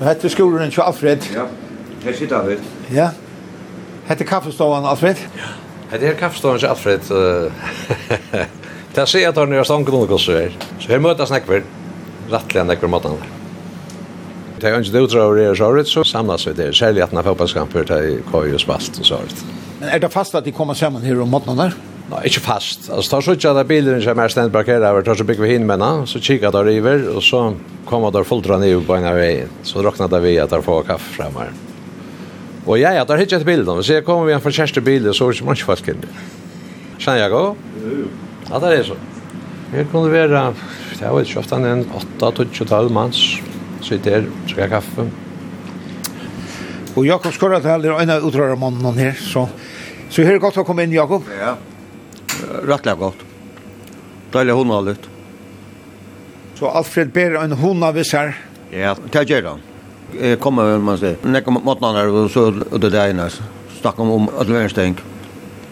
Hette skolen til Alfred. Ja, her sitter Alfred. Ja. Hette kaffestovan Alfred. Ja. Hette her kaffestovan til Alfred. Det er sier at han er stanken under kosser her. Så her møtes nekver. Rattelig nekver måten her. Det er ikke det utrøver er såret, så samlas vi der. Særlig at han har fotballskamper til KU og Spast og såret. Men er det fast at de kommer sammen her om måten her? Ja, ikke fast. Altså, tar så ikke at bilen som er stendt parkeret over, tar så bygger vi hin med henne, så kikker der river, og så kommer der fullt rann i på en av veien. Så råkner der vi at der får kaffe frem her. Og jeg, at der hittet et bilen, så jeg kommer vi en for kjæreste bil, så er det ikke mange folk inn. Kjenner jeg også? Ja, det er så. Jeg kunne være, jeg vet ikke ofte, en 8-12 manns, sitter her, skal kaffe. Og Jakob Skorrat er en av utrørermannen her, så, så her er godt å komme inn, Jakob. Ja, ja rettelig godt. Deilig hundra litt. Så Alfred ber en hona viss her? Ja, det gjør han. Jeg kommer vel, man sier. Nekka måten her, og så ut det ene. Snakk om om at det er en stenk.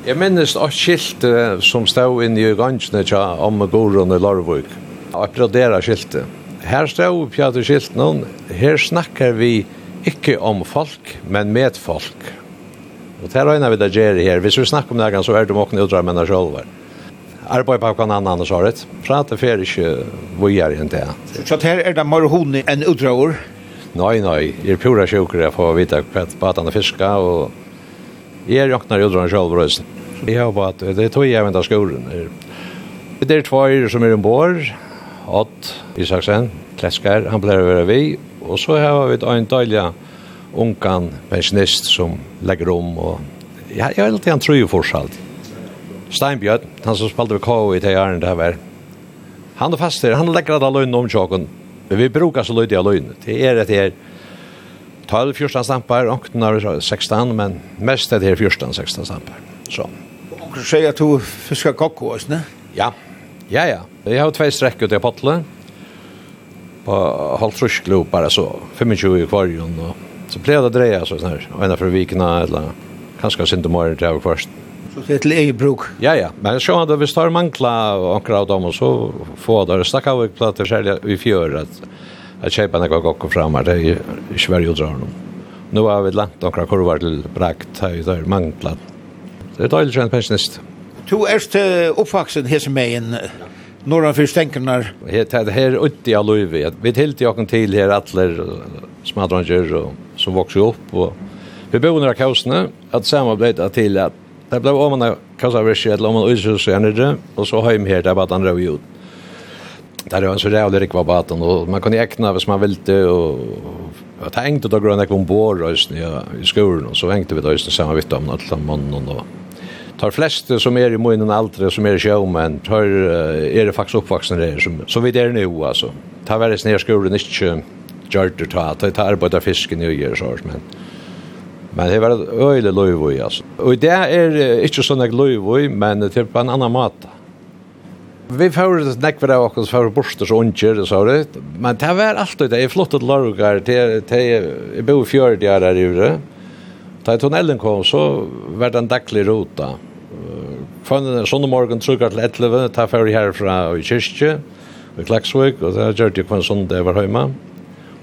Jeg minnes et skilt som stod inn i gangene tja om Ammegården i Larvøk. Applaudera skiltet. Her stod Pjater skilt noen. Her snakker vi ikke om folk, men med folk. Og det er øyne vi da gjør her. Hvis vi snakker om det, så er det måkken utdrag mennene selv arbeid på hva annan annars svaret. Prater Prate fer ikke vujar enn det. Så her er det mer hone enn utdrager? Nei, nei. Jeg er pura sjukker jeg får vite hva at er fiska, og jeg råkner utdrager selv brøst. Jeg har bare at det tog jeg venter skolen. Det er tvær som er ombord, Odd Isaksen, Kleskar, han blir å være vi, og så har vi en døylig ungan pensjonist som legger om, og jeg, jeg er alltid en trøy fortsatt. Steinbjørn, han som spalte ved KO i det her det var. Han er fast der, han legger alle løgnene om tjåken. Men vi brukar så løyde av løgnene. Det er det her 12-14 stampar, åkten av 16, men mest er det her 14-16 stampar. Så. Og du sier at du fiskar kokko også, ne? Ja, ja, ja. Jeg har tvei strekk ut i potlet. På halvt trusklo bare så, 25 i kvarjon. Og så pleier det å dreie så sånn her, ena for vikna, eller kanskje sindemorgen til av kvarsten. Så det är till eget bruk. Ja, ja. Men så hade vi större mankla och ankra av dem och så få där. Stack av ett platt sälja i fjör att att köpa några gockor fram här i Sverige och drar dem. Nu har vi lagt några kurvar till brakt här i där mankla. Det är dåligt känt pensionist. Du är uppvuxen här som är en norra förstänkarna. Det här är ute i Aluivi. Vi tilt jag till här alla smadranger som växer upp. Och vi bor några kaosna. Att samarbeta till att Det blev om man kassa versi eller om man usus energi och så hem här där bara andra ut. Där var så där och det gick var baten och man kunde äkna hvis man ville och jag tänkte då gröna kom bor rösten i skolan och så hängde vi då just samma vitt om alla mannen och tar flest som är i munnen äldre som är showman tar är det faktiskt uppvuxna det som så vi där nu alltså tar väl snär skolan inte gjort det ta ta arbetar fisken i gör så men Men det var øyelig løyvøy, altså. Og det er ikke sånn jeg løyvøy, men det er på en annen måte. Vi får nekver av oss for borster og unger, så det. Men det var alltid det. Jeg flottet largar til, til jeg bor fjørde her her i Ure. Da tunnelen kom, så var det en daglig rota. Fann sånn morgen trukker til 11, ta fer herfra i kyrkje, i Klaksvik, og det gjør det på en sånn det var hjemme.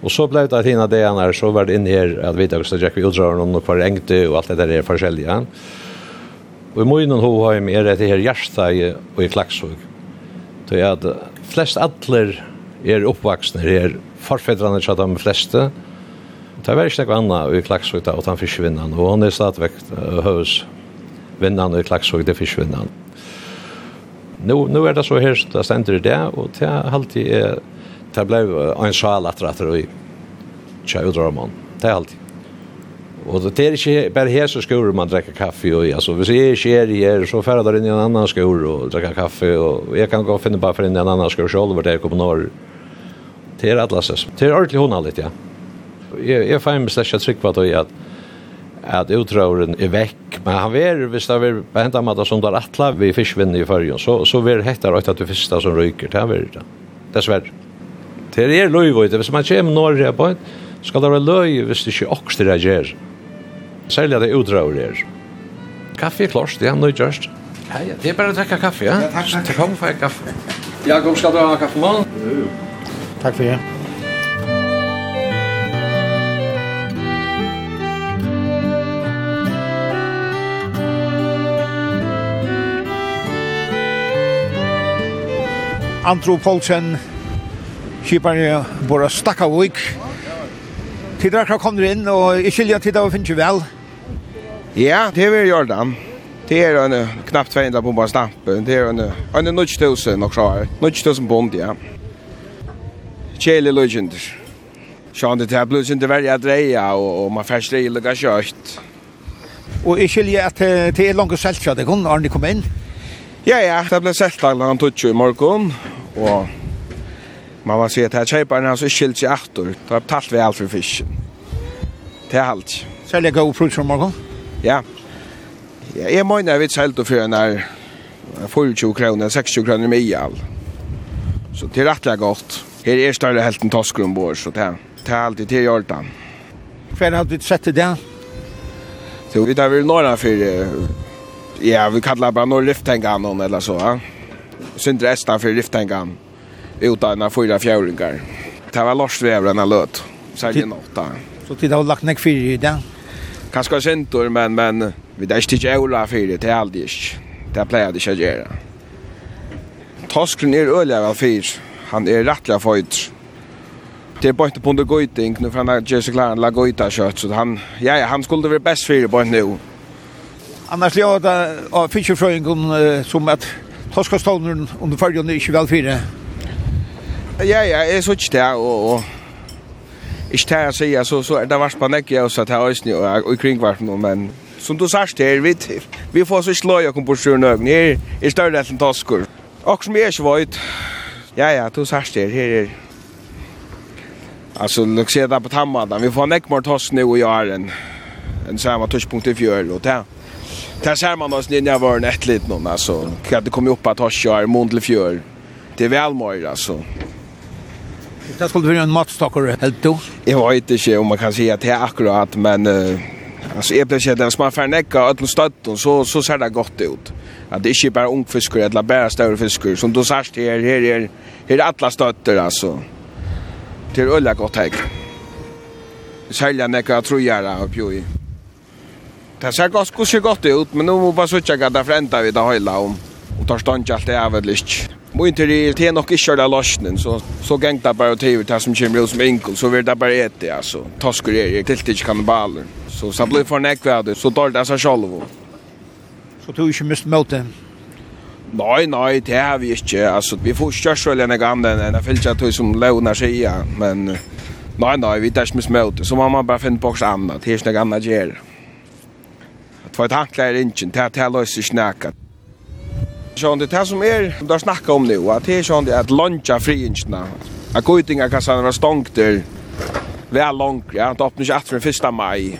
Og så blev det at hina det när så var det in här att vi ikke stakk vi utdraren och hver ängte och allt det där är forskjellige. Och i munnen hoheim mer det här her i, och i klaxsug. Det är at flest atler er oppvaksne her, forfedrane tja de fleste. Det var ikke noe annet i klaksvåg da, og han fiskvinnan, og han er stadigvæk høys vinnan og i klaksvåg, det fiskvinnan. Nå, nå er det så her, det stender det, og det er alltid er det blev en sal att rätta och tja ut. Det är allt. Och det är inte bara här så skor man dricker kaffe och alltså vi ser er här så färra där in i en annan skor och dricker kaffe och jag kan gå och finna bara för en annan skor själv vart jag kommer norr. Det är atlases. Det är ordentligt hon allt ja. Jag jag fem släcka trygg på att jag att utrören är väck men han ver hvis det var på hända med som där attla vi fiskvinn i förrjun så så ver hettar åt att det första som ryker det här ver det. Dessvärre. Det er løy, vet du. Hvis man kommer når det er på, skal det være løy hvis det ikke også det gjør. Særlig at det utdrager er. Kaffe er klart, det er nøy gjørst. Ja, ja, det er bare å trekke kaffe, ja? Ja, takk, takk. Kom, for jeg kaffe. Jakob, skal du ha kaffe med? Jo, jo. Takk for det. Andrew Poulsen Kiparen bara stakka vik. Tidra kra kommer inn, og i skilja tidra vi finnes vel. Ja, det er vi Jordan. Det er en knappt 200 bomba stampen. Det er en, en 9000 nok så 9000 bond, ja. Kjeli løgjender. Sjån det her blir ikke veldig at dreia, og, og man færst det ille kjørt. Og i skilja at det er langt selt, selskjøtt, det kun Arne kom inn. Ja, ja, det ble selskjøtt han tog i morgen, og Man var sett kjøperen köparen alltså skilt seg sig åter. har betalt vi alt for fisken. Det är allt. Sälja go frukt fra morgen? Ja. Ja, jag menar vi sålt för en där 40 kroner, 60 kroner med i all. Så det er rettelig godt. Her er større helt en toskrum bor så det det er alltid till hjärtan. Hva har du sett det? Så vi tar vel några för ja, vi kallar bara några lyftengan eller så, va. Synd resten för lyftengan utan fyra fjärringar. Det var Lars Vävrarna löt. Säljen åtta. Så tid har lagt ner fyra i det? Kanske centor, men, men vi där inte jävla fyra är aldrig. Det plejade inte att göra. Toskren är öliga väl fyra. Han är rättliga fight. Det är bara inte på under gojting. Nu får han Jesse Klaren la gojta kött. Så han, ja, ja, han skulle vara bäst fyra på nu. Annars låter av fiskerfröjningen som att Toskastånden under färjan är inte väl fyra. Ja, ja, jeg så ikke det, og, og ikke det jeg sier, så, så er det vært på nekje også til høysene og, og kringvart nå, men som du sagt her, vi, vi får så ikke lov å komme på sjøen øyne, her er større enn tasker. Og som jeg ikke vet, ja, ja, du sagt her, her er altså, låt se det på tammadan. Vi får nekje mer hoss nå i åren. En samme touchpunkt i fjol. og det Det ser man oss när jag var en ett litet någon alltså. Kan det komma upp att ha kör mond till fjör. Det är väl mer alltså. Det skulle vara en matstockare, helt du? Jag vet inte om man kan säga att det är akkurat, men... Uh, alltså, det blir att man får näcka öll och så, så ser det gott ut. Att det är inte bara ungfiskar eller bara större fiskar. Som du sagt här, här är, här är alla stötter, alltså. Det är ölla gott här. Sälja näcka trojare och i. Det ser gott, gott ut, men nu måste jag bara söka att det förändrar vi det hela om. Och tar stånd till allt det är väl lite. Må inte det är nog inte köra lasten så så gängt där bara till det som kommer som enkel så vill det bara äta alltså taskar är till till kannibaler så så blir för näck vad så tar det så själv så tror jag mest mot dem Nej, nej, det har vi inte. Alltså, vi får körsel en gång den här filtret som lånar sig ja. Men nej, nej, vi tar inte smått. Så man bara finna på oss annat. Det är inte annat gör. Att få ett handklare är inte. Det här löser snackat. Sjón, det som er, då snakka om nu, at det er sjón at luncha friinsna. A goitinga kassan var stongt der, Vær langt, ja, det åpner ikke at for 1. mai.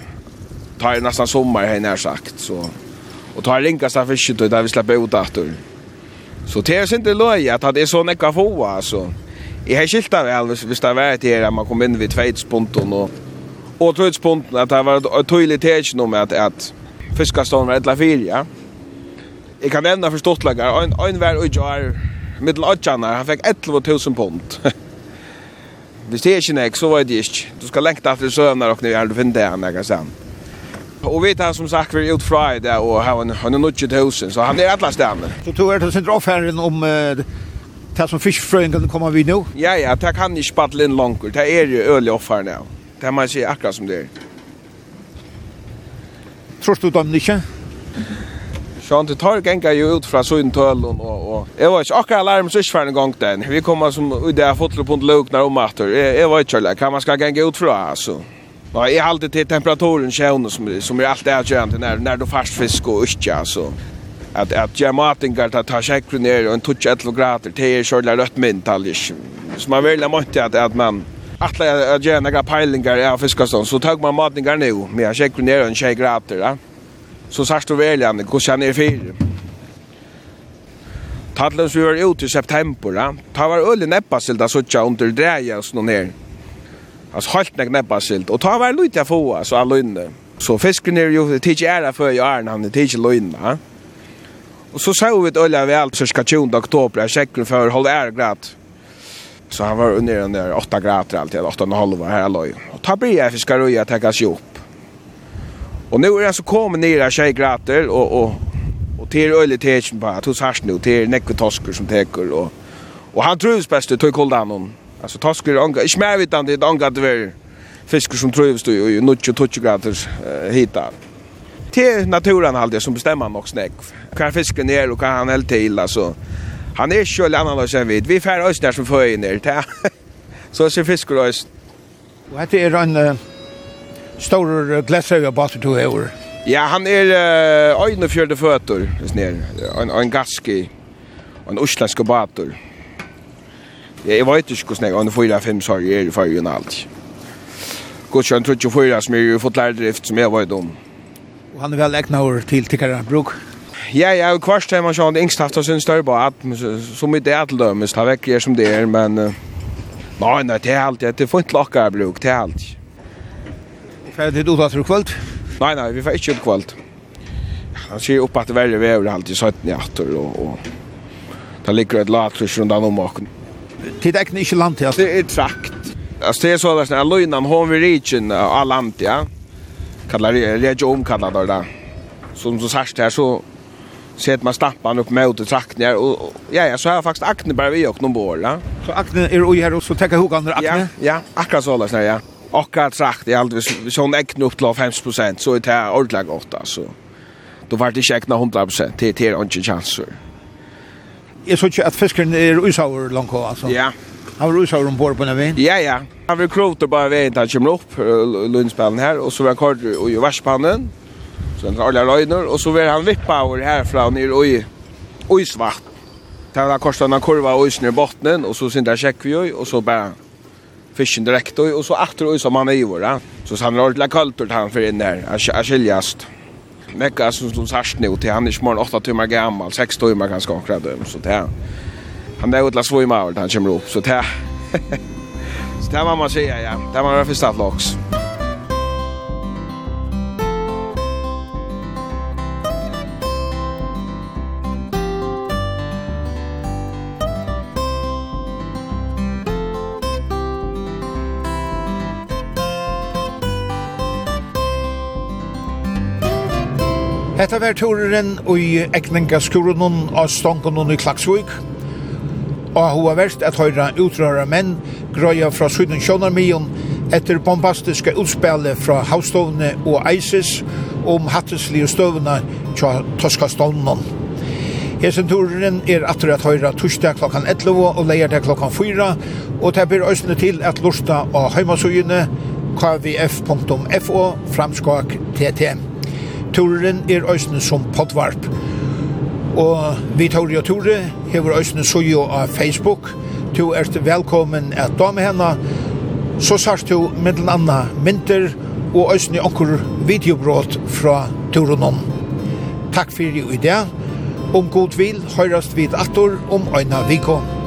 Tar er nesten sommer, har jeg nær sagt, så... Og tar ringast av fisket, og der vi slipper ut etter. Så det er sinte løy at det er så ekka få, altså. Jeg har skilt av vel, hvis det har vært her, at man kom inn vid tveitspunkten, og, og tveitspunkten, at det var vært tydelig tegjen med at, at fiskastånd var etla fyr, ja. Jeg kan nevne for stortlegger, en, en vær og jar, middel åttjaner, han fikk 11.000 pund. Hvis det er ikke nek, så var det ikke. Du skal lengt efter søvner og når du finner det han, jeg kan se Og vi tar som sagt vi ut fra i det, og han han er nødt husen, så han er alle stedene. Så tog er til sin drafherren om det som fiskfrøyen kan komme vi nå? Ja, ja, det kan ikke battle inn langt. Det er jo øyelig offer nå. Det må jeg si akkurat som det er. Tror du dem ikke? Så til tar ganga jo ut fra Sundtølen og og jeg var ikke akkurat alarm så ikke for en gang den. Vi kommer som i det fotler på luknar om atter. Jeg, jeg var ikke kjølig, kan man skal ganga ut fra altså. Nå är alltid till temperaturen sjön som som är allt är jämnt när när du fast fisk och usch alltså att att jag maten går att ta checkar ner och en touch 11 grader det är själva rött mentaliskt. Så man vill måste att att man att jag gärna går pejlingar av fiskastånd, så tog man maten går nu med checkar ner och en checkar grader. Ja så sørst du velgjande hvordan han er fyrir. Tattlen som vi var ute i september, ja. Ta var øl i neppasilda suttja under dreia og sånn her. Altså halt nek neppasilda. Og ta var lute jeg få, altså all lønne. Så fisken er jo tidsi æra før i æren, han er tidsi lønne, ja. Og så sa vi et øl av alt cirka 20. oktober, jeg sjekker for halv æra grad. Så han var under den der 8 grader alltid, 8,5 var her løy. Og ta blir jeg fiskar og jeg tekkas jo opp. Och nu är det så kommer ner här tjej grater och och och till öle techen bara hos harst nu till näcke tosker som teker och och han trivs bäst att ta koll där. Alltså tosker anga, ich mer vet det anga det väl fiskar som trivs då ju nu och touch grater hitar. Till naturen alltid som bestämmer nog snäck. Kan fisken ner och kan han helt till alltså. Han är ju annorlunda sen vid. Vi färdas där som för ner. Så ser fiskar oss. Och det är en stor glasöga bater to hever? Ja, han er uh, öjne fjärde fötter, just ner. En en gaski. En usländsk bater. Ja, jeg vet inte hur snägg han fyra fem sår, är det för ju allt. Gott sjön tror jag fyra, som ju fått lærdrift, som jeg var dum. Og han er vel ekna over til tikkere bruk. Ja, ja, og kvarst hemma man sånn, yngst haft sin større bat som i det til dømes, ta väck som det er, men Nei, nei, det er alt, Det er fint lockar bruk, det är allt. Fer det ut för kvöld? Nej nej, vi får inte ut kvöld. Han ser upp att värre väder alltid 17 att och och där ligger ett lat så runt om och. Det är inte land till. Det är trakt. Alltså det är så där en lönan hon vi riken av land ja. Kallar det region kallar det där. Som så särskilt här så sett man stappan upp mot traktningar och ja ja så har jag faktiskt akne bara vi och någon bor ja. Så akne är ju här och så täcka hugandra akne. Ja, ja, akkurat så där ja. Och att sagt i allt vi sån äckna upp till 5 så är det ordentligt gott alltså. Då var det äckna 100 till till inte chanser. Jag såg inte att fisken är usaur långt alltså. Ja. Han var usaur ombord på den Ja, ja. Han var kroter bara vägen där kommer upp lundspannen här och så var kort och i varspannen. Sen alla löjner och så var han vippa över härifrån ner i ojsvart. Det var kostat en kurva och i botten och så syns där checkar vi och så bara fisken direkt och så efter och som han är ju va. Så han har lite kallt han för in där. Jag skiljast. Mekka som som sagt nu till han är små 8 timmar gammal, 6 timmar ganska akkurat så det han är utla svoj mavel han kommer upp så det så det var man säga ja. Det var det första locks. Hetta var turen i skurunun av Stankonen i Klaksvik. Og hun verst at høyre utrøra menn grøya fra Syden Sjønarmion etter bombastiske utspillet fra havstovne og ISIS om hatteslige støvna tja Toskastånden. Hesen turen er atter at høyra torsdag klokkan 11 og leier det klokkan 4 og det blir øsne til at lorsta av heimasugene kvf.fo framskak tt. Turen er øyne som poddvarp. Og vi tar jo Ture, hever øyne så jo av Facebook. Du er velkommen at da med henne. Så sart du med den andre mynter og øyne onker videobråd fra Turen om. Takk for i dag. Om god vil, høyrast vid atter om øyne vikon.